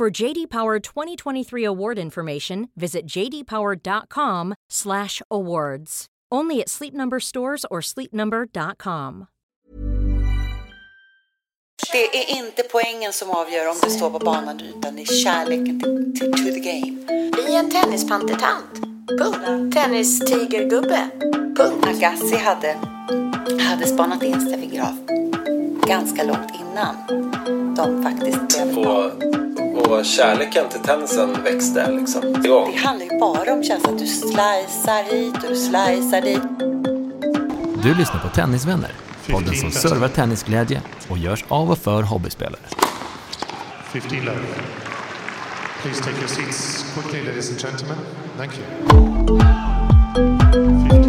For JD Power 2023 award information, visit jdpower.com/awards. Only at Sleep Number stores or sleepnumber.com. Det är inte poängen som avgör om du står på banan utan det är kärleken till, till, to the game. Vi är en tennispantertant. Punkt. Tennistigergubbe. Punkt. Agassi hade, hade spanat in Steffi Graf ganska långt innan de faktiskt blev Och, och kärleken till tennisen växte liksom igång. Det handlar ju bara om känslan att du slicear hit och du slicear dit. Du lyssnar på Tennisvänner, podden som servar tennisglädje och görs av och för hobbyspelare. 15 love. Please take your seats quickly, ladies and gentlemen. Thank you.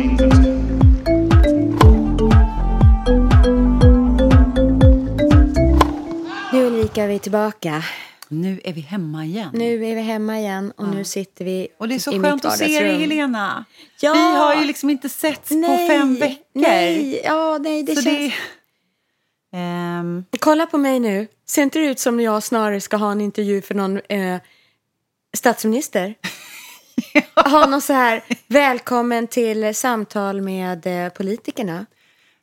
Är vi tillbaka. Nu är vi hemma igen. Nu är vi hemma igen och nu sitter vi Och det är så skönt att se dig. Helena. Ja. Vi har ju liksom inte setts på fem veckor. Nej, ja, nej, det så känns... det... Ehm, Kolla på mig nu. Ser inte det ut som jag snarare ska ha en intervju för någon eh, statsminister? Ha någon så här, välkommen till samtal med eh, politikerna.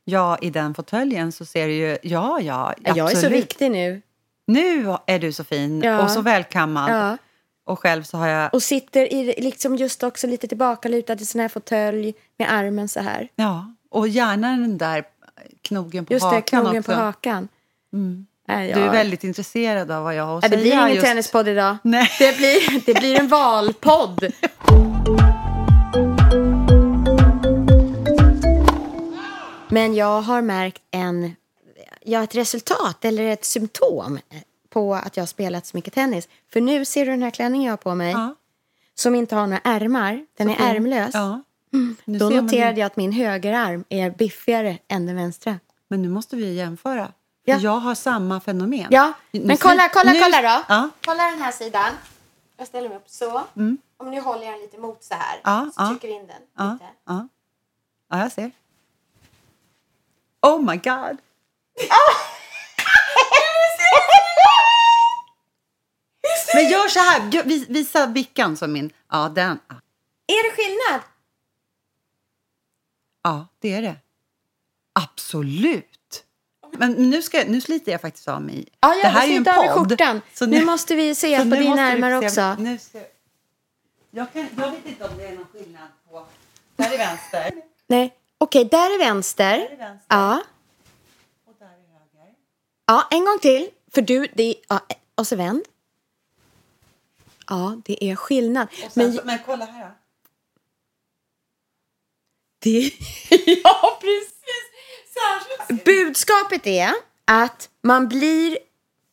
ja, i den fåtöljen så ser du ju... Ja, ja, Jag är så absolut. viktig nu. Nu är du så fin Ja. och så välkammad. Ja. Och själv så har jag... Och sitter i, liksom just också lite tillbakalutad i sån här fåtölj med armen så här. Ja, och gärna den där knogen på Just det, hakan knogen också. på hakan. Nej, Du är jag- väldigt intresserad av vad jag har att det säga. blir ingen just- tennispodd idag. Nej. Det, blir, det blir en valpodd. Men jag har märkt en, ja, ett resultat eller ett symptom på att jag har spelat så mycket tennis. För nu ser du den här klänningen jag har på mig. Ja. Som inte har några ärmar. Den är fin. ärmlös. Ja. Nu Då noterade det. jag att min högerarm är biffigare än den vänstra. Men nu måste vi jämföra. För Ja. jag har samma fenomen. Ja, Nu men kolla, kolla, nu- kolla då. Ja. Kolla den här sidan. Jag ställer mig upp så. Om nu håller jag den lite mot så här. Ja, så trycker in den Ja, lite. ja, jag ser. Oh my god! Men gör så här, visa vickan som min... Ja, den. Ja, Är det skillnad? Ja, det är det. Absolut! Men nu, ska, nu sliter jag faktiskt av mig. Ja, jag det här är ju en podd. Så Nu måste vi se på nu dina ärmar också. Nu ska, jag, kan, jag vet inte om det är någon skillnad på... Där är vänster. Nej, okej, där är vänster. Där är vänster. Ja. Och där är höger. Ja, en gång till. För du, det är, ja, och så vänd. Ja, det är skillnad. Sen, Men men kolla här. då. det... ja, precis. Budskapet är att man blir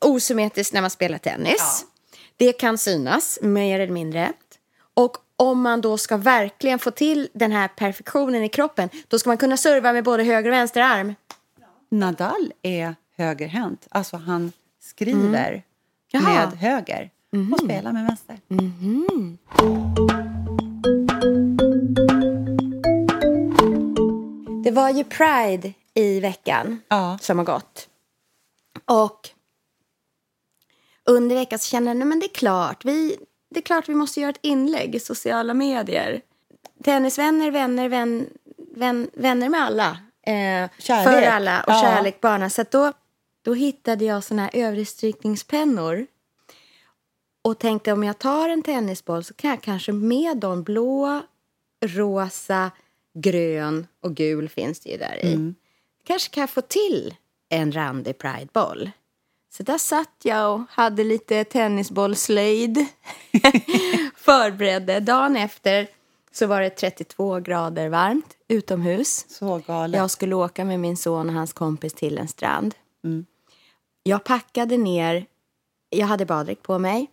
osymmetrisk när man spelar tennis. Det kan synas mer eller mindre. Och om man då ska verkligen få till den här perfektionen i kroppen då ska man kunna serva med både höger och vänster arm. Nadal är högerhänt. Alltså han skriver Mm. Med höger och spelar med vänster. Det var ju Pride i veckan Ja. som har gått. Och under veckan så kände jag att det är klart, vi, det är klart vi måste göra ett inlägg i sociala medier. Tennisvänner, vänner, vän, vän, vänner med alla. Eh. För alla och Ja. kärlek barna. Så att då, då hittade jag såna här överstrykningspennor. Och tänkte om jag tar en tennisboll så kan jag kanske med dem blå, rosa, grön och gul finns det ju där i. Kanske kan jag få till en randig prideboll. Så där satt jag och hade lite tennisbollslöjd. Förberedde. Dagen efter så var det 32 grader varmt utomhus. Så galet. Jag skulle åka med min son och hans kompis till en strand. Jag packade ner, jag hade baddräkt på mig,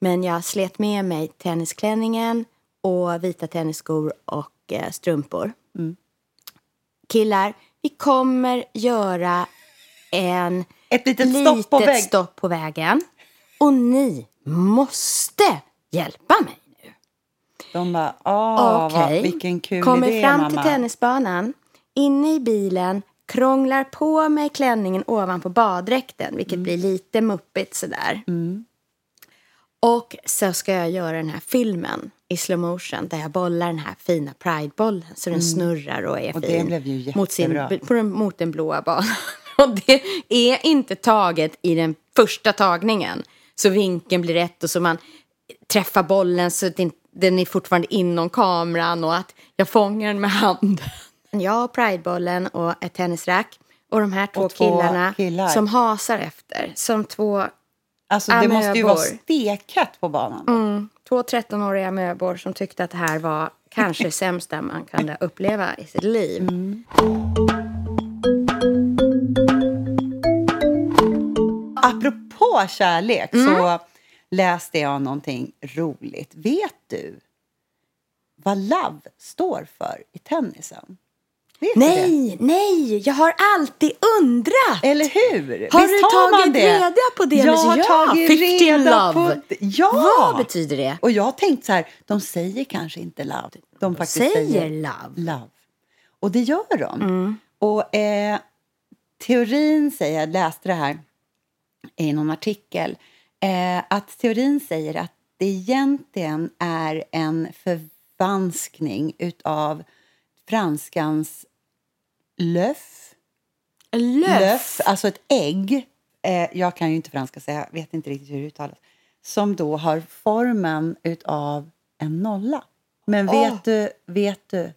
Men jag slet med mig tennisklänningen och vita tennisskor och eh, strumpor. Killar, vi kommer göra en Ett litet stopp på väg. stopp på vägen. Och ni måste hjälpa mig nu. De bara, åh, Okej. vad, vilken kul Kommer idé, fram mamma. till tennisbanan. Inne i bilen krånglar på mig klänningen ovanpå baddräkten. Vilket Mm. blir lite muppigt sådär. Och så ska jag göra den här filmen i slow motion. Där jag bollar den här fina Pride-bollen. Så den snurrar och är Mm. Och fin. mot, sin, den, mot den blåa banan. Och det är inte taget i den första tagningen. Så vinkeln blir rätt och så man träffar bollen så inte- den är fortfarande inom kameran och att jag fångar den med handen. Jag och Pridebollen och ett tennisrack och de här två, Och två killarna killar. som hasar efter. Som två, Alltså det måste ju vara amöbor. stekhett på banan. mm, två 13-åriga möbor som tyckte att det här var kanske sämsta man kunde uppleva i sitt liv. Apropå kärlek Mm. så läste jag någonting roligt. Vet du vad love står för i tennisen? Vet du det? Nej, nej, jag har alltid undrat. Eller hur? Har Visst du har tagit det? reda på det? Jag har Ja, tagit 15 reda love. på det. Ja! Vad betyder det? Och jag har tänkt så här, de säger kanske inte love. De faktiskt säger säger love. love. Och det gör de. Mm. Och eh, teorin säger, jag läste det här i någon artikel, eh, att teorin säger att det egentligen är en förvanskning utav franskans löf. Löf. löf, alltså ett ägg. Eh, jag kan ju inte franska så jag vet inte riktigt hur det uttalas. Som då har formen utav en nolla. Men vet, du, vet du,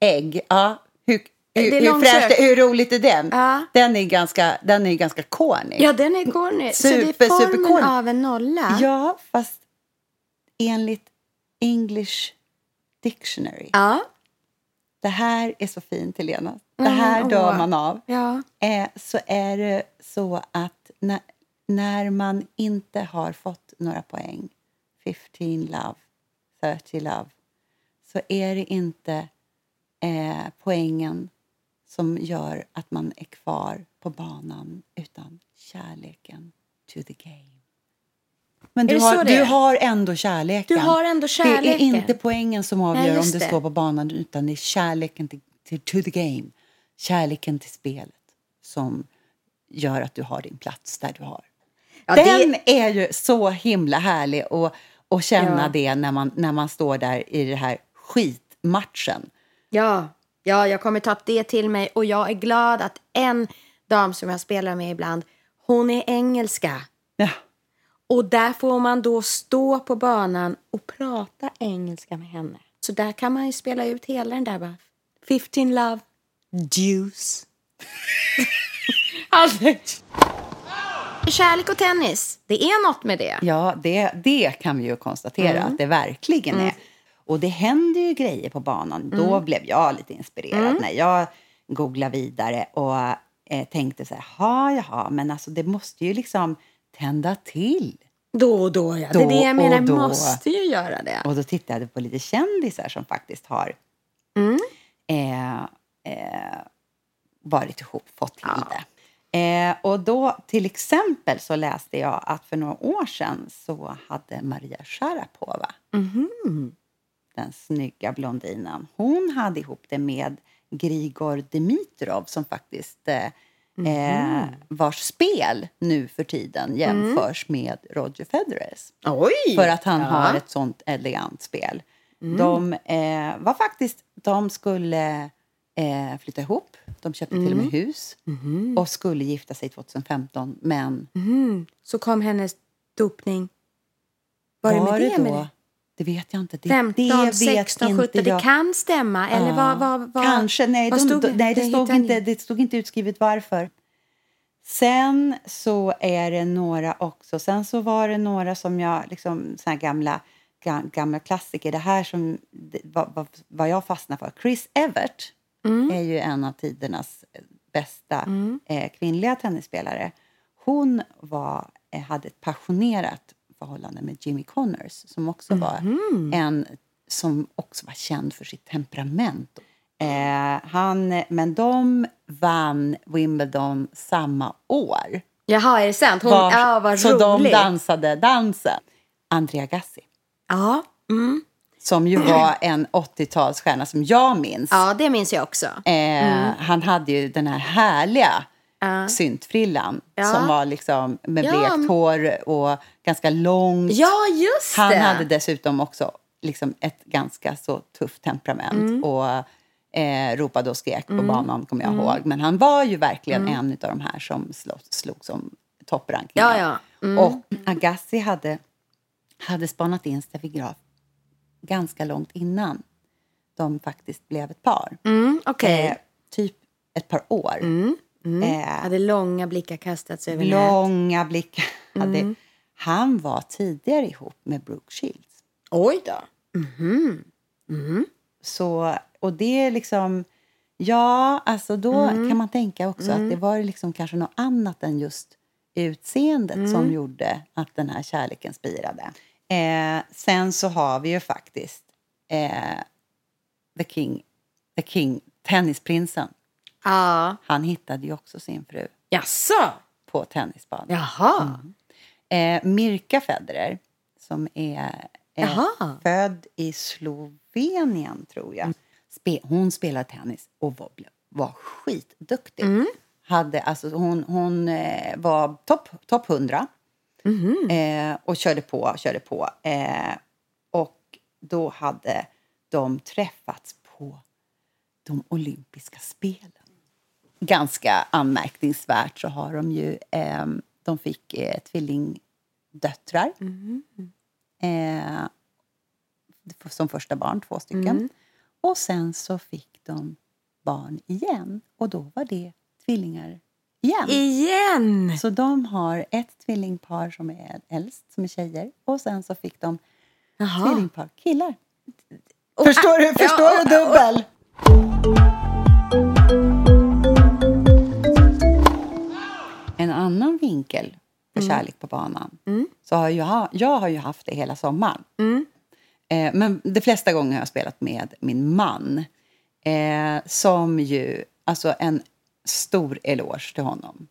ägg, ja, hur, hur, hur, fräscht, hur roligt är den? Ja. Den är ganska, den är ganska corny. Ja, den är corny. Så det Super, är formen av en nolla. Ja, fast enligt English Dictionary. Ja. Det här är så fint, Helena. Det Mm, här dör åh. man av. ja. eh, så är det så att när, när man inte har fått några poäng, 15 love, 30 love, så är det inte eh, poängen som gör att man är kvar på banan utan kärleken to the game. Men du har, du har ändå kärleken. Du har ändå Det är kärleken. inte poängen som avgör om just du det. står på banan utan det är kärleken till, till, to the game. Kärleken till spelet som gör att du har din plats där du har. Ja, Den det- är ju så himla härlig att, att känna Ja. det när man, när man står där i den här skitmatchen. Ja, ja, jag kommer ta det till mig och jag är glad att en dam som jag spelar med ibland, hon är engelska. Ja. Och där får man då stå på banan och prata engelska med henne. Så där kan man ju spela ut hela den där bara. 15 love, juice. alltså. Kärlek och tennis, det är något med det. Ja, det, det kan vi ju konstatera Mm. att det verkligen är. Och det händer ju grejer på banan. Då Mm. blev jag lite inspirerad när jag googlade vidare och eh, tänkte så här, jaha, jaha, men alltså det måste ju liksom tända till. Då och då, ja. det är Då det jag menar, då. måste ju göra det. Och då tittade jag på lite kändisar som faktiskt har Mm. eh, eh, varit ihop, fått till det. Eh, och då till exempel så läste jag att för några år sedan så hade Maria Sharapova, Mhm. den snygga blondinen, hon hade ihop det med Grigor Dimitrov som faktiskt eh, eh, vars spel nu för tiden jämförs med Roger Federers. Oj! För att han Ja. har ett sånt elegant spel. De eh, var faktiskt, de skulle eh, flytta ihop. De köpte till och med hus och skulle gifta sig 2015. Men Mhm. Så kom hennes dopning. Var, det med det, det? Det vet jag inte. Det, 15, det vet 16, inte 17. jag. Det kan stämma. Eller Ja, vad, vad, vad, Kanske. Nej, vad de, det? nej det, stod inte, det stod inte utskrivet varför. Sen så är det några också. Sen så var det några som jag, liksom såna gamla, ga- gamla klassiker. Det här som vad, vad, jag fastnar för. Chris Evert Mm. är ju en av tidernas bästa eh, kvinnliga tennisspelare. Hon var, eh, hade ett passionerat förhållande med Jimmy Connors som också var en som också var känd för sitt temperament. Eh, han, men de vann Wimbledon samma år. Jaha, är det sant? Hon, Var- ja, vad så de dansade dansen. Andrea Gassi, Ja. Mm. som ju var en 80-talsstjärna som jag minns. ja, det minns jag också. Eh, Han hade ju den här härliga syntfrillan Ja. som var liksom med Ja. blekt hår och ganska långt. Ja, just Han det. hade dessutom också liksom ett ganska så tufft temperament Mm. och eh, ropade och skrek på banan, kommer jag ihåg. Men han var ju verkligen en av de här som slog, slog som topprankningar. Ja, ja. Och Agassi hade, hade spanat in Steffi Graf ganska långt innan de faktiskt blev ett par. Mm, Okej. Eh, typ ett par år. Eh, Hade långa blickar kastats över nät. långa blickar. Hade, Han var tidigare ihop med Brooke Shields. Oj då. Så, och det är liksom... Ja, alltså då Mm. kan man tänka också att det var liksom kanske något annat än just utseendet Mm. som gjorde att den här kärleken spirade. Eh, sen så har vi ju faktiskt eh, The King, The King, tennisprinsen. Ja. Han hittade ju också sin fru Jaså? på tennisbanan. Jaha. Eh, Mirka Federer, som är eh, född i Slovenien, tror jag. Spe, hon spelade tennis och var, var skitduktig. Mm. Hade, alltså, hon hon eh, var topp top 100 Mhm. eh, och körde på, körde på. Eh, och då hade de träffats på de olympiska spelen. Ganska anmärkningsvärt så har de ju... Eh, de fick eh, tvillingdöttrar. Eh, som första barn, två stycken. Och sen så fick de barn igen. Och då var det tvillingar igen. Igen! Så de har ett tvillingpar som är äldst, som är tjejer. Och sen så fick de Jaha. tvillingpar killar. Förstår du? Förstår du dubbel? En annan vinkel för kärlek på banan. Så har jag, jag har ju haft det hela sommaren. Eh, men de flesta gånger har jag spelat med min man. Eh, som ju, alltså en stor eloge till honom.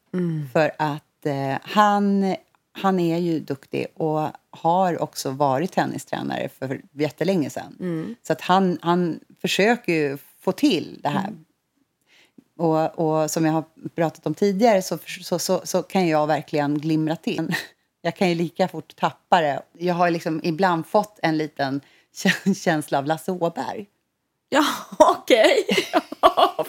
För att eh, han, han är ju duktig och har också varit tennistränare för jättelänge sedan. Så att han, han försöker ju få till det här. Och, och som jag har pratat om tidigare så, så, så, så kan jag verkligen glimra till. Jag kan ju lika fort tappa det. Jag har liksom ibland fått en liten kä- känsla av Lasse Åberg. Ja, okej.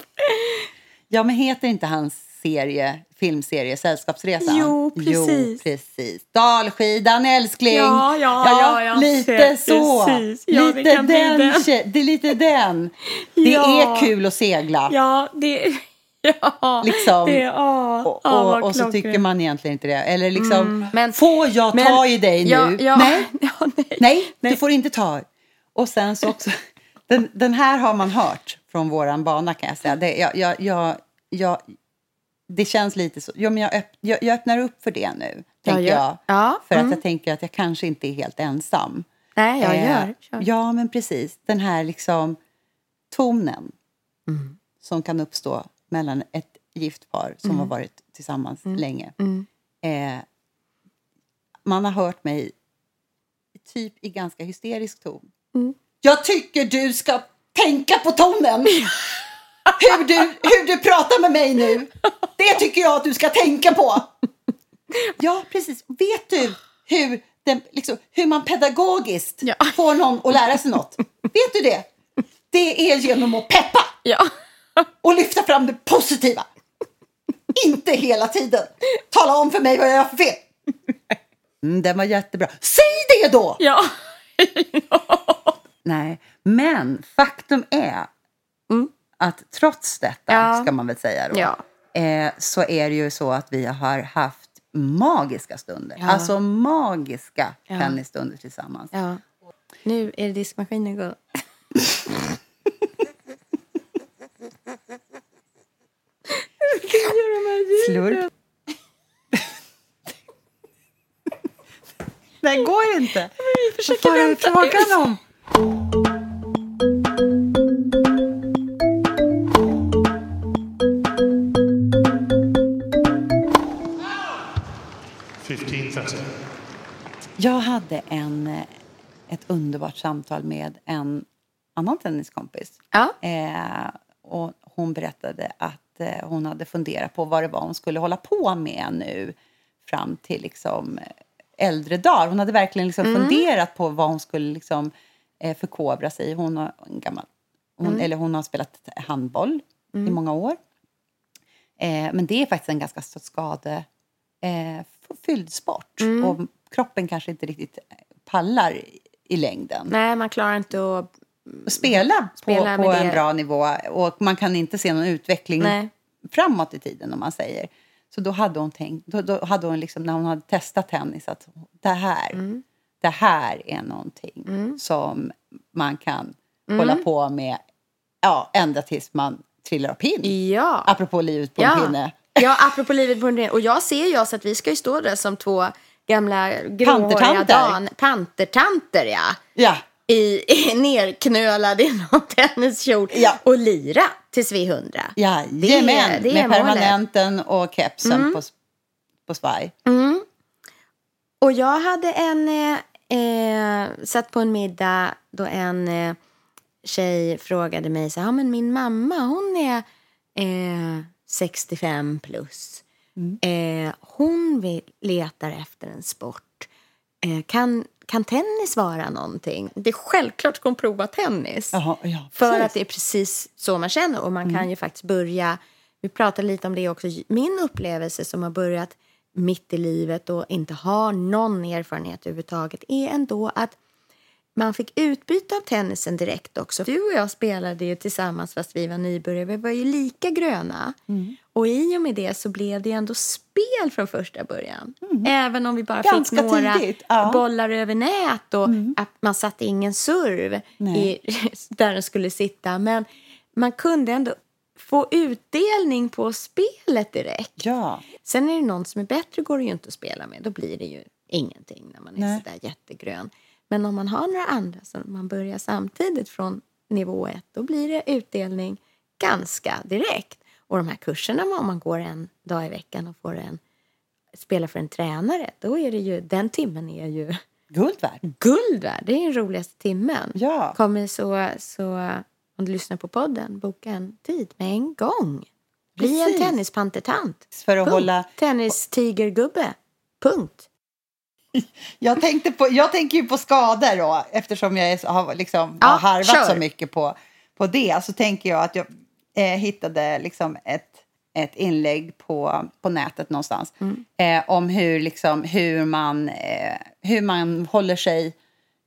Ja, men heter inte hans serie, filmserie Sällskapsresan? Jo, precis. Jo, precis. Dalskidan, älskling. Ja, ja, ja, jag Lite så. precis. Ja, lite den. Det är lite den. Det Ja. är kul att segla. Ja, det... Ja, Liksom. det... Ja, Och, ja, vad och, och så tycker man egentligen inte det. Eller liksom, Men- får jag ta men- i dig nu? Ja, ja, Nej, ja, nej. nej, Nej. du får inte ta. Och sen så också, den, den här har man hört från våran bana kan jag säga. Det, jag, jag, jag, jag, det känns lite så. Ja, men jag, öpp, jag, jag öppnar upp för det nu, tänker ja. jag. Ja, För mm. att jag tänker att jag kanske inte är helt ensam. Nej, jag Eh, gör. Kör. Ja, men precis. Den här liksom tonen Mm. som kan uppstå mellan ett gift par som har varit tillsammans länge. Mm. Eh, man har hört mig typ i ganska hysterisk ton. Mm. Jag tycker du ska tänka på tonen! hur, du, hur du pratar med mig nu, det tycker jag att du ska tänka på! Ja, precis. Vet du hur, den, liksom, hur man pedagogiskt Ja. får någon att lära sig något? Vet du det? Det är genom att peppa Ja. och lyfta fram det positiva. Inte hela tiden tala om för mig vad jag gör för fel. Mm, den var jättebra. Säg det då! Ja. Nej, men faktum är att trots detta, Ja. ska man väl säga då, Ja. eh, så är det ju så att vi har haft magiska stunder. Alltså magiska Ja. tennisstunder tillsammans. ja. Nu är det diskmaskinen igång. Slurp. Det går inte. Vad är vänta frågan om? Jag hade en, eh, ett underbart samtal med en annan tenniskompis. Ja. Eh, och hon berättade att eh, hon hade funderat på vad det var hon skulle hålla på med nu fram till liksom, eh, äldre dagar. Hon hade verkligen liksom funderat på vad hon skulle liksom, eh, förkovra sig i. Hon har, en gammal, hon, eller hon har spelat handboll i många år. Eh, men det är faktiskt en ganska så skade eh, fylld sport. Och kroppen kanske inte riktigt pallar i, längden. Nej, man klarar inte att... Spela, Spela på, på en det. bra nivå. Och man kan inte se någon utveckling Nej. framåt i tiden om man säger. Så då hade hon tänkt, då, då hade hon liksom, när hon hade testat tennis att det här, Mm. det här är någonting som man kan hålla på med ja, ända tills man trillar av pinn. Ja. Apropå livet på en pinne. Ja, apropå livet på en pinne. Och jag ser ju oss att vi ska ju stå där som två gamla gråhåriga dan. Pantertanter, ja. Ja, I, i nerknölade i någon tenniskjol Ja. och lira tills vi är hundra. jajamän. Det det med permanenten och kepsen på, på svaj. Och jag hade en, eh, eh, satt på en middag då en eh, tjej frågade mig så här, ja men min mamma hon är eh, 65 plus. Eh, hon vill, letar efter en sport. Eh, kan, kan tennis vara någonting? Det är självklart ska hon prova tennis. Jaha, ja, För att det är precis så man känner. Och man kan ju faktiskt börja, vi pratade lite om det också, min upplevelse som har börjat mitt i livet och inte har någon erfarenhet överhuvudtaget är ändå att man fick utbyte av tennisen direkt också. Du och jag spelade ju tillsammans fast vi var nybörjare. Vi var ju lika gröna. Och i och med det så blev det ändå spel från första början. Även om vi bara Ganska fick några ja. bollar över nät och att man satte ingen serv i, där den skulle sitta. Men man kunde ändå få utdelning på spelet direkt. Ja. Sen är det någon som är bättre går det ju inte att spela med. Då blir det ju ingenting när man är Nej. sådär jättegrön. Men om man har några andra som man börjar samtidigt från nivå ett, då blir det utdelning ganska direkt. Och de här kurserna, om man går en dag i veckan och får en spela för en tränare, då är det ju, den timmen är ju Guld värd. guld värd. Det är den roligaste timmen. Ja. Kommer så, så, om du lyssnar på podden, boka en tid med en gång. Bli en Precis. tennispantertant. För att Punkt. hålla... Tennistigergubbe. Punkt. Jag, tänkte på, jag tänker ju på skador då, eftersom jag är, har, liksom, Ja, har harvat kör. så mycket på, på det. Så tänker jag att jag eh, hittade liksom ett, ett inlägg på, på nätet någonstans Mm. eh, om hur, liksom, hur, man, eh, hur man håller sig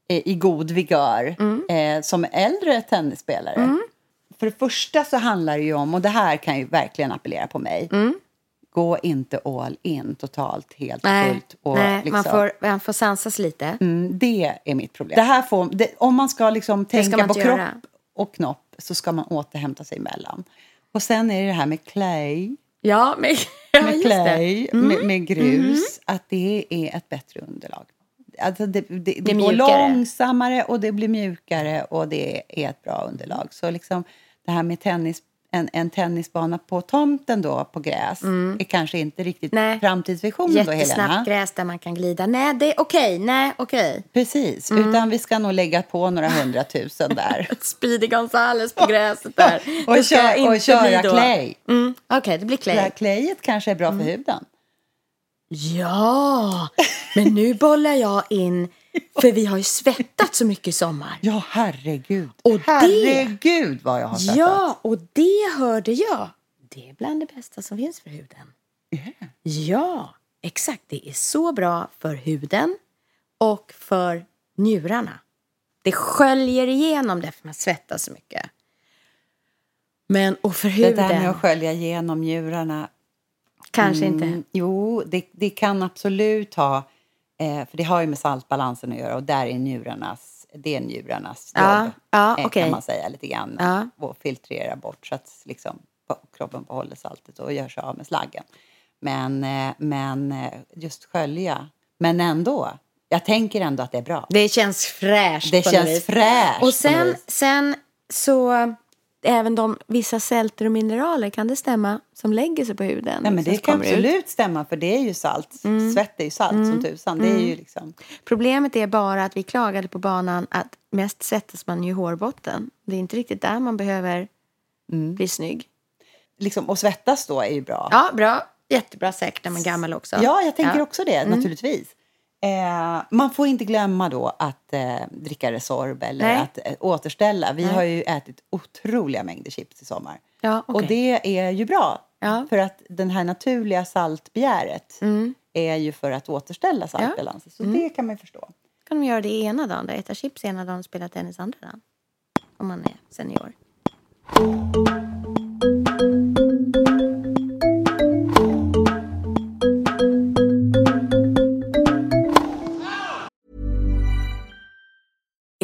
eh, i god vigör Mm. eh, som äldre tennisspelare. För det första så handlar det ju om, och det här kan ju verkligen appellera på mig, Mm. gå inte all in totalt, helt Nej, fullt. Och nej man, liksom- får, man får sansas lite. Mm, det är mitt problem. Det här får, det, om man ska liksom tänka man på inte kropp göra. och knopp så ska man återhämta sig emellan. Och sen är det det här med clay, Ja, men, ja med, clay. Mm. med, med grus, att det är ett bättre underlag. Alltså det, det, det, Det går långsammare och det blir mjukare och det är ett bra underlag. Så liksom det här med tennis, en, en tennisbana på tomten då, på gräs, är kanske inte riktigt Mm. Nej. framtidsvisionen då, Helena. Jättesnabbt gräs där man kan glida. Nej, det är okej. Nej, okej. Precis, Mm. utan vi ska nog lägga på några hundratusen där. Speedy Gonzales på gräset där. och, Det ska kö- och köra clay. Mm, okej, det blir Det här clay. clayet kanske är bra Mm. för huden. Ja, men nu bollar jag in, för vi har ju svettat så mycket i sommar. Ja, herregud. Och det- herregud vad jag har svettats. Ja, och det hörde jag. Det är bland det bästa som finns för huden. Ja, exakt. Det är så bra för huden och för njurarna. Det sköljer igenom det för man svettas så mycket. Men och för Det huden där med att skölja igenom njurarna. kanske mm, inte. Jo, det, det kan absolut ha... Eh, för det har ju med saltbalansen att göra och där är njurarnas, det är njurarnas Ja, jobb. ja, eh, okej. Kan man säga lite grann. Ja. Och filtrera bort så att liksom, kroppen behåller saltet och gör sig av med slaggen. Men, eh, men eh, just skölja. Men ändå, jag tänker ändå att det är bra. Det känns fräscht Det känns fräscht. Och sen, sen så, även de vissa sälter och mineraler, kan det stämma, som lägger sig på huden? Nej, men det kan kommer ut? Mm. absolut stämma, för det är ju salt. Svett är ju salt som tusan. Det är ju liksom... Problemet är bara att vi klagade på banan att mest svettas man ju i hårbotten. Det är inte riktigt där man behöver bli snygg. liksom... Och svettas då är ju bra. Ja, bra. Jättebra säkert när man är gammal också. Ja, jag tänker Ja. också det, naturligtvis. Eh, man får inte glömma då att eh, dricka Resorb eller Nej. att eh, återställa. Vi har ju ätit otroliga mängder chips i sommar. Ja, okej. Och det är ju bra. Ja. För att den här naturliga saltbegäret Mm. är ju för att återställa saltbalansen. Så det kan man ju förstå. kan de göra det ena dagen, då. äta chips ena dagen och spela tennis andra dagen. Om man är senior.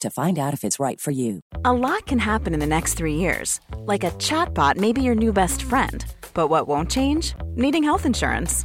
to find out if it's right for you. A lot can happen in the next three years. Like a chatbot may be your new best friend. But what won't change? Needing health insurance.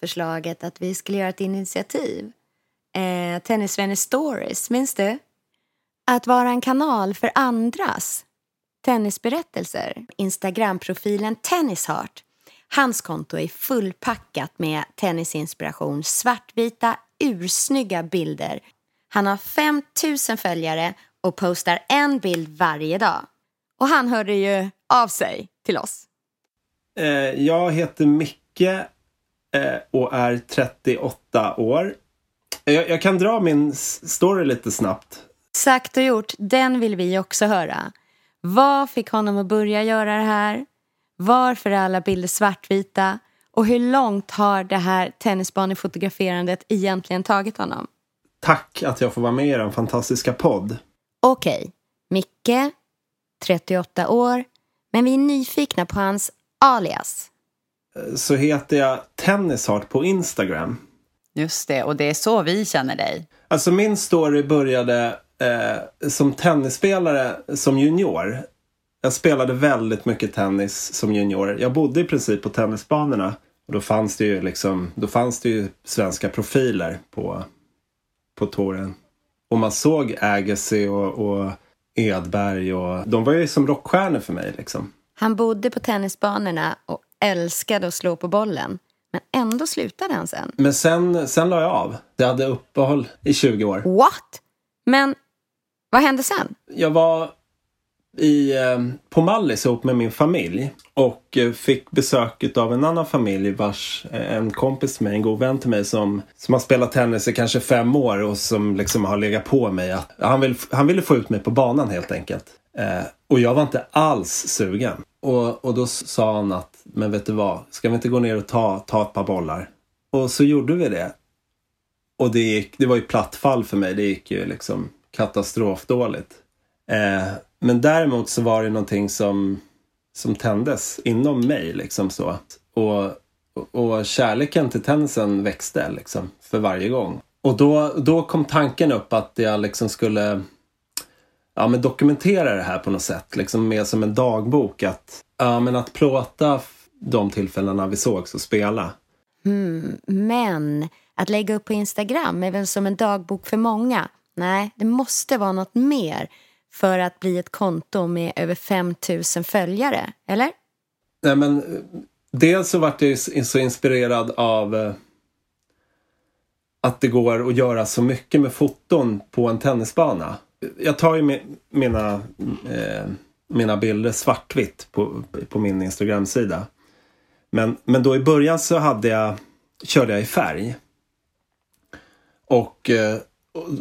förslaget att vi skulle göra ett initiativ. Eh, Tennisvänner Stories, minns du? Att vara en kanal för andras tennisberättelser. Instagramprofilen Tennisheart. Hans konto är fullpackat med tennisinspiration, svartvita, ursnygga bilder. Han har 5 000 följare och postar en bild varje dag. Och han hörde ju av sig till oss. Eh, jag heter Micke och är 38 år. Jag, jag kan dra min story lite snabbt. Sagt och gjort, den vill vi också höra. Vad fick honom att börja göra det här? Varför är alla bilder svartvita? Och hur långt har det här tennisbanefotograferandet egentligen tagit honom? Tack att jag får vara med i er fantastiska podd. Okej, Micke, 38 år, men vi är nyfikna på hans alias. Så heter jag Tennisheart på Instagram. Just det, och det är så vi känner dig. Alltså min story började eh, som tennisspelare som junior. Jag spelade väldigt mycket tennis som junior. Jag bodde i princip på tennisbanorna. Och då fanns det ju liksom, då fanns det ju svenska profiler på, på touren. Och man såg Agassi och, och Edberg och de var ju som rockstjärnor för mig liksom. Han bodde på tennisbanorna och älskade att slå på bollen. Men ändå slutade han sen. Men sen, sen la jag av. Jag hade uppehåll i 20 år. What? Men vad hände sen? Jag var i, eh, på Mallis ihop med min familj och eh, fick besök av en annan familj vars eh, en kompis till mig, en god vän till mig som, som har spelat tennis i kanske fem år och som liksom har legat på mig. Att, han, vill, han ville få ut mig på banan helt enkelt. Eh, och jag var inte alls sugen. Och, och då sa han att, men vet du vad, ska vi inte gå ner och ta, ta ett par bollar? Och så gjorde vi det. Och det, gick, det var ju platt fall för mig. Det gick ju liksom katastrofdåligt. Eh, men däremot så var det någonting som, som tändes inom mig. Liksom så. Och, och, och kärleken till tennisen växte liksom, för varje gång. Och då, då kom tanken upp att jag liksom skulle ja, men dokumentera det här på något sätt. Liksom mer som en dagbok. Att, ja, men att plåta de tillfällena vi sågs och spela. Mm, men att lägga upp på Instagram är väl som en dagbok för många. Nej, det måste vara något mer för att bli ett konto med över 5 000 följare, eller? Nej, men dels så vart jag så inspirerad av eh, att det går att göra så mycket med foton på en tennisbana. Jag tar ju mina, eh, mina bilder svartvitt på, på min Instagram-sida. Men, men då i början så hade jag, körde jag i färg. Eh, och,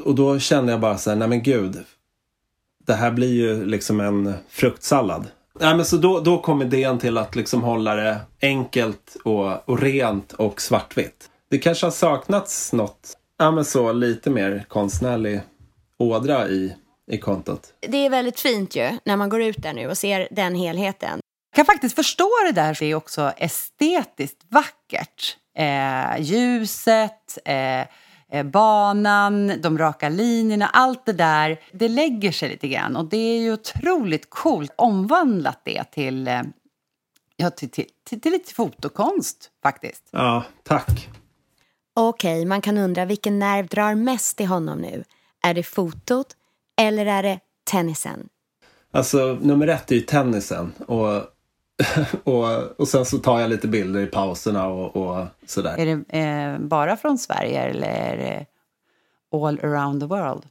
och då kände jag bara så här, nej men gud. Det här blir ju liksom en fruktsallad. Nej, men så då, då kom idén till att liksom hålla det enkelt och, och rent och svartvitt. Det kanske har saknats något, ja men så lite mer konstnärlig ådra i, i kontot. Det är väldigt fint ju när man går ut där nu och ser den helheten. Jag kan faktiskt förstå det där. Det är också estetiskt vackert. Eh, ljuset, eh, eh, banan, de raka linjerna, allt det där. Det lägger sig lite grann och det är ju otroligt coolt omvandlat det till, eh, ja, till, till, till, till lite fotokonst faktiskt. Ja, tack. Okej, okay, man kan undra vilken nerv drar mest till honom nu? Är det fotot eller är det tennisen? Alltså nummer ett är ju tennisen och, och, och sen så tar jag lite bilder i pauserna och, och sådär. Är det eh, bara från Sverige eller är det all around the world?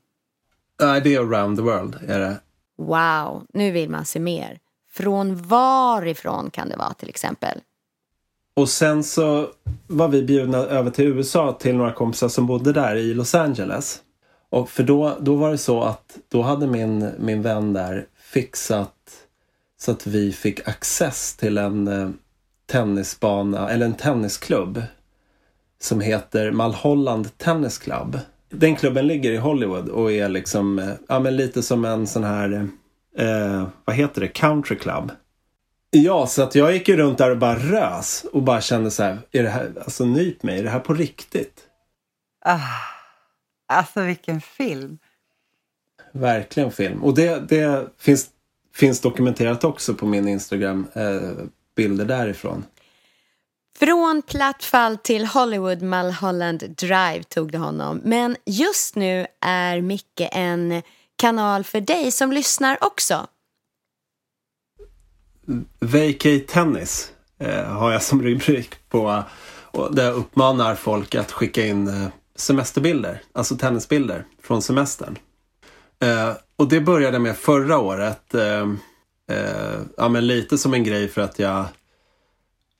Nej, det är around the world. Är det. Wow, nu vill man se mer. Från varifrån kan det vara till exempel? Och sen så var vi bjudna över till USA till några kompisar som bodde där i Los Angeles. Och för då, då var det så att då hade min, min vän där fixat så att vi fick access till en eh, tennisbana, eller en tennisklubb som heter Malholland Tennis Club. Den klubben ligger i Hollywood och är liksom, eh, ja men lite som en sån här, eh, vad heter det, country club. Ja, så att jag gick ju runt där och bara rös och bara kände så här, är det här, alltså nyp mig, är det här på riktigt? Ah, alltså vilken film. Verkligen film. Och det, det finns, finns dokumenterat också på min Instagram, eh, bilder därifrån. Från platt fall till Hollywood Mulholland Drive tog det honom. Men just nu är Micke en kanal för dig som lyssnar också. Vacate Tennis eh, har jag som rubrik på och där jag uppmanar folk att skicka in eh, semesterbilder, alltså tennisbilder från semestern. Eh, och det började med förra året. Eh, eh, ja, men lite som en grej för att jag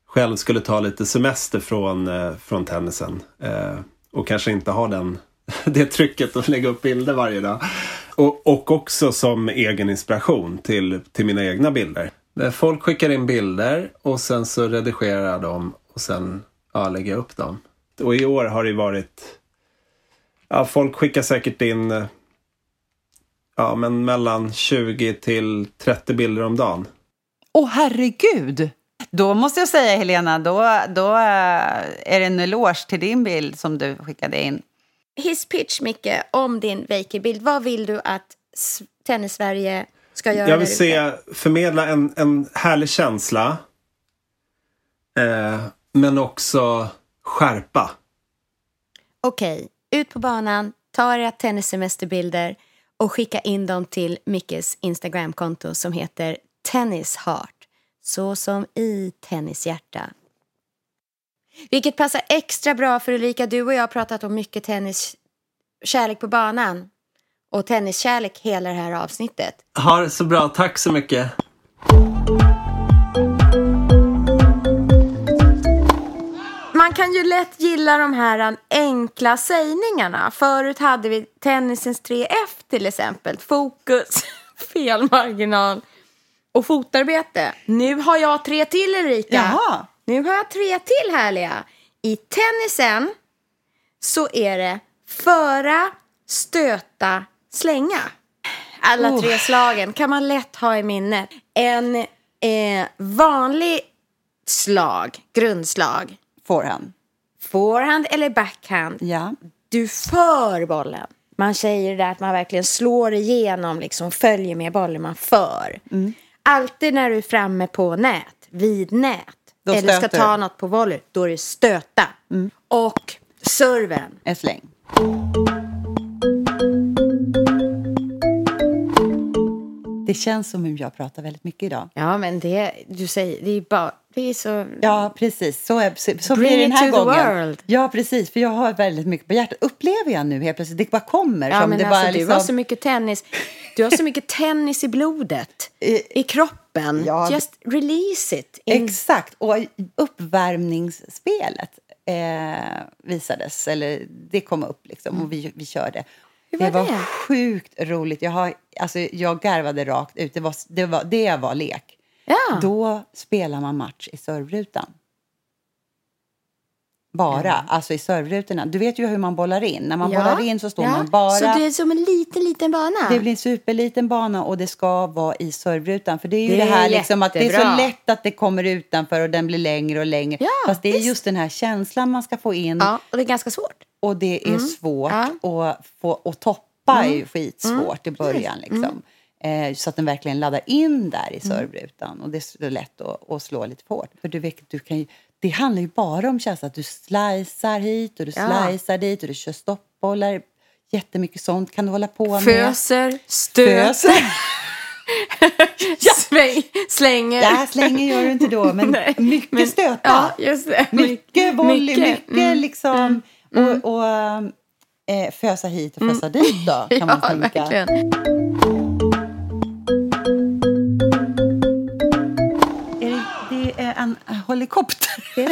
själv skulle ta lite semester från, eh, från tennisen. Eh, och kanske inte ha den, det trycket att lägga upp bilder varje dag. Och, och också som egen inspiration till, till mina egna bilder. Eh, folk skickar in bilder och sen så redigerar jag dem och sen ja, lägger jag upp dem. Och i år har det varit... Ja, folk skickar säkert in eh, ja, men mellan 20 till 30 bilder om dagen. Åh oh, herregud! Då måste jag säga Helena, då, då eh, är det en eloge till din bild som du skickade in. His pitch, Micke, om din Vaker-bild. Vad vill du att Tennis-Sverige ska göra? Jag vill se, förmedla en, en härlig känsla. Eh, men också skärpa. Okej, okay. ut på banan, ta era tennissemesterbilder och skicka in dem till Mickes Instagramkonto som heter Tennisheart, så som i tennishjärta. Vilket passar extra bra för Ulrika, du och jag har pratat om mycket tennis, kärlek på banan och tenniskärlek hela det här avsnittet. Ha det så bra, tack så mycket. Man kan ju lätt gilla de här enkla sägningarna. Förut hade vi tennisens 3F till exempel. Fokus, felmarginal och fotarbete. Nu har jag tre till Erika. Jaha. Nu har jag tre till härliga. I tennisen så är det föra, stöta, slänga. Alla oh. tre slagen kan man lätt ha i minnet. En eh, vanlig slag, grundslag. Forehand. Forehand eller backhand. Ja. Du för bollen. Man säger det där att man verkligen slår igenom, liksom följer med bollen man för. Mm. Alltid när du är framme på nät, vid nät, Då eller ska stöter ta du. Mm. något på volley, då är det stöta. Och serven. En släng. Det känns som om jag pratar väldigt mycket idag. Ja, men det du säger, det är bara, är så... Ja, precis. Så, är, så, blir det den här gången. Ja, precis. För jag har väldigt mycket på hjärtat. Upplever jag nu helt plötsligt. Det bara kommer. Ja, som men det alltså, bara du liksom... har så mycket tennis. Du har så mycket tennis i blodet, i kroppen. Ja. Just release it. In... Exakt. Och uppvärmningsspelet eh, visades, eller det kom upp liksom och vi, vi körde. Hur det var var det? sjukt roligt. Jag, har, alltså, jag garvade rakt ut. Det var, det var, det var lek. Ja. Då spelar man match i servrutan. Bara, alltså i servrutorna. Du vet ju hur man bollar in. När man Ja. bollar in så står Ja. man bara... Så det är som en liten, liten bana? Det blir en superliten bana och det ska vara i servrutan. För det är ju Det det, är här liksom att det är så lätt att det kommer utanför och den blir längre och längre. Ja, Fast det är visst. just den här känslan man ska få in Ja, och det är ganska svårt. och det är svårt Mm. Ja. att få och toppa är ju skitsvårt i början. Liksom. Eh, så att den verkligen laddar in där i servrutan. Och det är så lätt att, att slå lite hårt. För du vet, du kan ju, det handlar ju bara om känslan att du slicear hit och du Ja. slicear dit och du kör stoppbollar. Jättemycket sånt kan du hålla på med. Föser, stöter, Föser. sväng, slänger. Ja, slänger gör du inte då, men Nej, mycket men- stöta. Ja, just det. Mycket volley, mycket, mm, liksom. Och, och eh, fösa hit och fösa dit då, kan man ja, tänka. verkligen. Helikopter.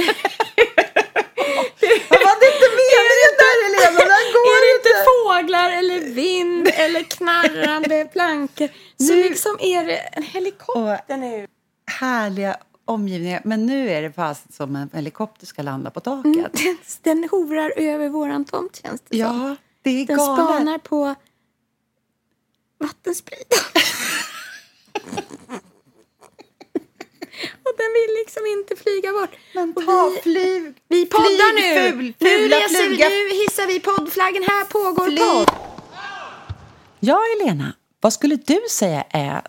Var det inte meningen där, Helena? Den går Är det inte. inte fåglar eller vind eller knarrande plankor så Nu- liksom är det en helikopter nu. Härliga omgivningar. Men nu är det fast som en helikopter ska landa på taket. Den, den hovrar över våran tomt känns det som. Ja, det är Den galet. spanar på vattenspridare. Och den vill liksom inte flyga bort. Men ta vi- flyg. Vi poddar nu! Ful, nu, reser, vi- nu hissar vi poddflaggen. Här pågår Flyg. podd. Ja, Elena. Vad skulle du säga är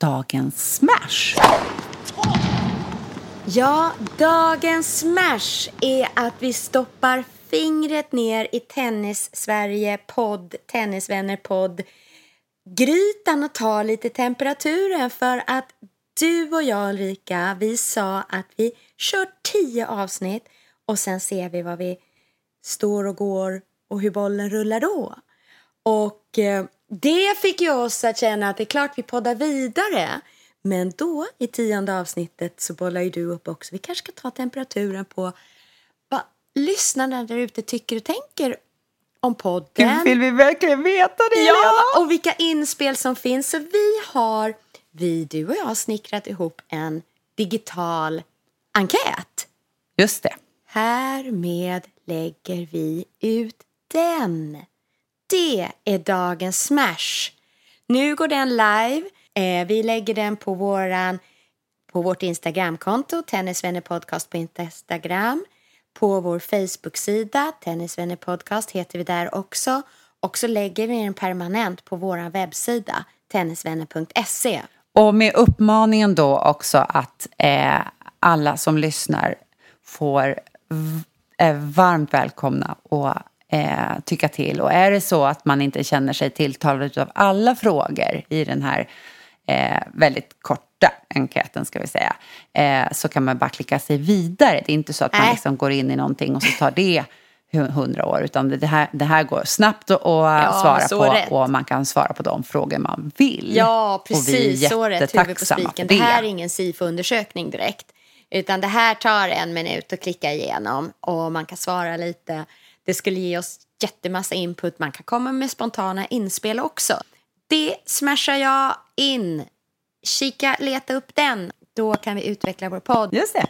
dagens smash? Ja, dagens smash är att vi stoppar fingret ner i Tennis-Sverige podd, Tennisvänner-podd grytan och tar lite temperaturen för att du och jag Ulrika, vi sa att vi kör tio avsnitt och sen ser vi vad vi står och går och hur bollen rullar då. Och eh, det fick ju oss att känna att det är klart vi poddar vidare. Men då i tionde avsnittet så bollar ju du upp också. Vi kanske ska ta temperaturen på vad lyssnarna där ute tycker och tänker om podden. Vill vi verkligen veta det, Ja, och vilka inspel som finns. Så vi har, vi, du och jag har snickrat ihop en digital enkät. Just det. Härmed lägger vi ut den. Det är dagens smash. Nu går den live. Eh, vi lägger den på, våran, på vårt Instagramkonto, Tennisvänner Podcast på Instagram. På vår Facebook-sida, Tennisvänner Podcast heter vi där också. Och så lägger vi den permanent på vår webbsida, tennisvänner.se. Och med uppmaningen då också att eh, alla som lyssnar får är varmt välkomna och eh, tycka till. Och är det så att man inte känner sig tilltalad av alla frågor i den här eh, väldigt korta enkäten ska vi säga, eh, så kan man bara klicka sig vidare. Det är inte så att man liksom går in i någonting och så tar det hundra år, utan det här, det här går snabbt att att svara på rätt. och man kan svara på de frågor man vill. Ja, Och vi är precis. Så rätt huvud på jättetacksamma spiken. för Det här är ingen SIFO-undersökning direkt. Utan det här tar en minut att klicka igenom och man kan svara lite. Det skulle ge oss jättemassa input. Man kan komma med spontana inspel också. Det smashar jag in. Kika, leta upp den. Då kan vi utveckla vår podd. Just det.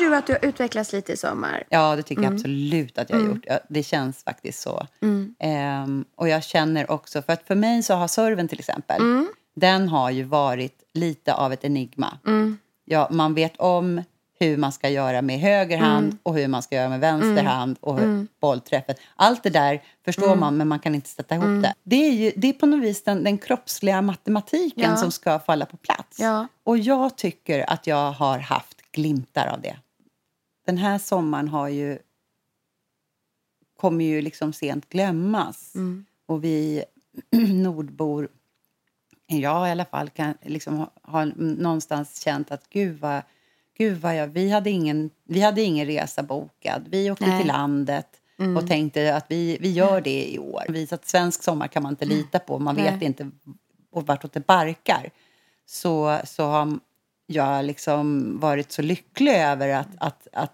Du att du har utvecklats lite i sommar? Ja, det tycker Mm. jag absolut att jag har gjort. Ja, Det känns faktiskt så. Ehm, och jag känner också, för att för mig så har serven till exempel, den har ju varit lite av ett enigma. Ja, man vet om hur man ska göra med höger hand Mm. och hur man ska göra med vänster hand och hur- bollträffen. Allt det där förstår Mm. man, men man kan inte sätta ihop det. Det är, ju, det är på något vis den, den kroppsliga matematiken Ja. som ska falla på plats. Ja. Och jag tycker att jag har haft glimtar av det. Den här sommaren har ju kommer ju liksom sent glömmas. Mm. Och vi nordbor, jag i alla fall, kan liksom ha, har någonstans känt att gud vad, gud vad jag, vi, hade ingen, vi hade ingen resa bokad. Vi åkte Nej. till landet och tänkte att vi, vi gör det i år. Vi, så att svensk sommar kan man inte lita på, man vet Nej. inte och vartåt det barkar. Så, så har jag liksom varit så lycklig över att, att, att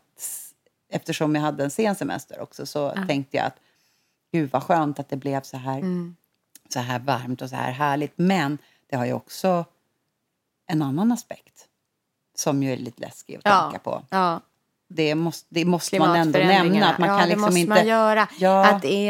eftersom jag hade en sen semester också så tänkte jag att gud vad skönt att det blev så här, så här varmt och så här härligt. Men det har ju också en annan aspekt som ju är lite läskig att Ja. tänka på. Ja, Det måste, det måste man ändå nämna. Att man ja, kan det liksom måste inte... man göra. Ja. Att det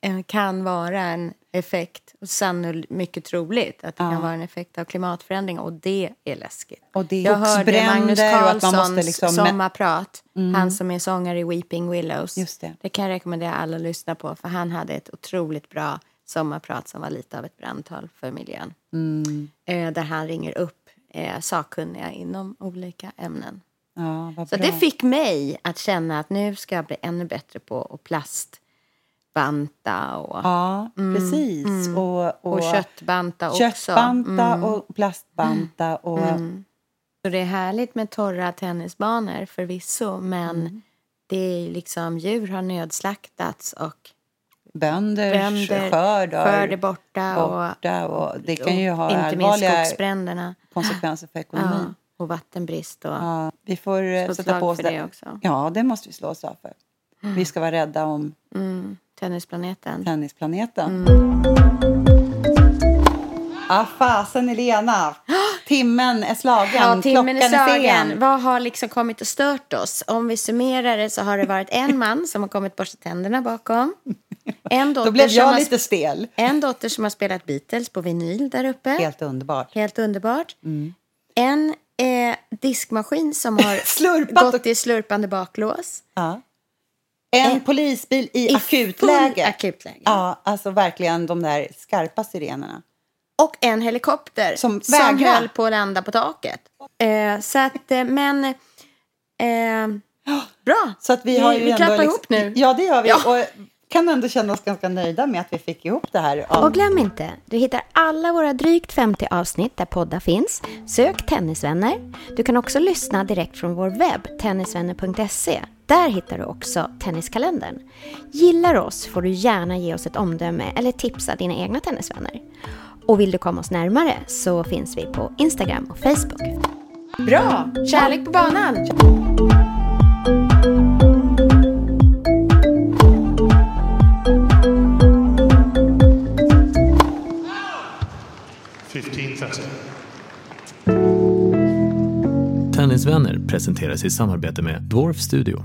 är, kan vara en effekt, och sannolikt mycket troligt, att det Ja. kan vara en effekt av klimatförändring och det är läskigt. Och det är Jag hörde Magnus Carlssons liksom... sommarprat, han som är sångare i Weeping Willows. Just det. det kan jag rekommendera alla att lyssna på, för han hade ett otroligt bra sommarprat som var lite av ett brandtal för miljön. Mm. Eh, där han ringer upp eh, sakkunniga inom olika ämnen. Ja, Så det fick mig att känna att nu ska jag bli ännu bättre på att plastbanta och, Ja, precis. Och, och, och köttbanta också. köttbanta Mm. och plastbanta. Och, Så det är härligt med torra tennisbanor förvisso, men Mm. det är liksom djur har nödslaktats och Bönders skördar skörd är borta, borta. Och, det kan ju och ha allvarliga konsekvenser för Ja, ekonomin. och vattenbrist och Ja, vi får eh, sätta på oss det. det också. Ja, det måste vi slå oss av för. Vi ska vara rädda om Mm, tennisplaneten. tennisplaneten. Mm. Ah, fasen Elena! Timmen är slagen. Ja, timmen är Klockan slagen. sen. Vad har liksom kommit och stört oss? Om vi summerar det så har det varit en man som har kommit borsta tänderna bakom. En dotter, Då blev jag har, lite stel. en dotter som har spelat Beatles på vinyl där uppe. Helt, Helt underbart. underbart. En eh, diskmaskin som har gått och- i slurpande baklås. Ja. En polisbil i, I akutläge. akutläge. Ja, alltså verkligen de där skarpa sirenerna. Och en helikopter Som som, höll på att landa på taket. Eh, så att, eh, men... Eh, bra. Så att vi, har ju vi klappar liksom, ihop nu. Ja, det gör vi. Ja. Och kan ändå känna oss ganska nöjda med att vi fick ihop det här. Ja. Och glöm inte, du hittar alla våra drygt 50 avsnitt där poddar finns. Sök Tennisvänner. Du kan också lyssna direkt från vår webb, tennisvänner.se. Där hittar du också Tenniskalendern. Gillar oss får du gärna ge oss ett omdöme eller tipsa dina egna tennisvänner. Och vill du komma oss närmare så finns vi på Instagram och Facebook. Bra. Kärlek på banan. Fifteen thirty. Sanningsvänner presenteras i samarbete med Dwarf Studio.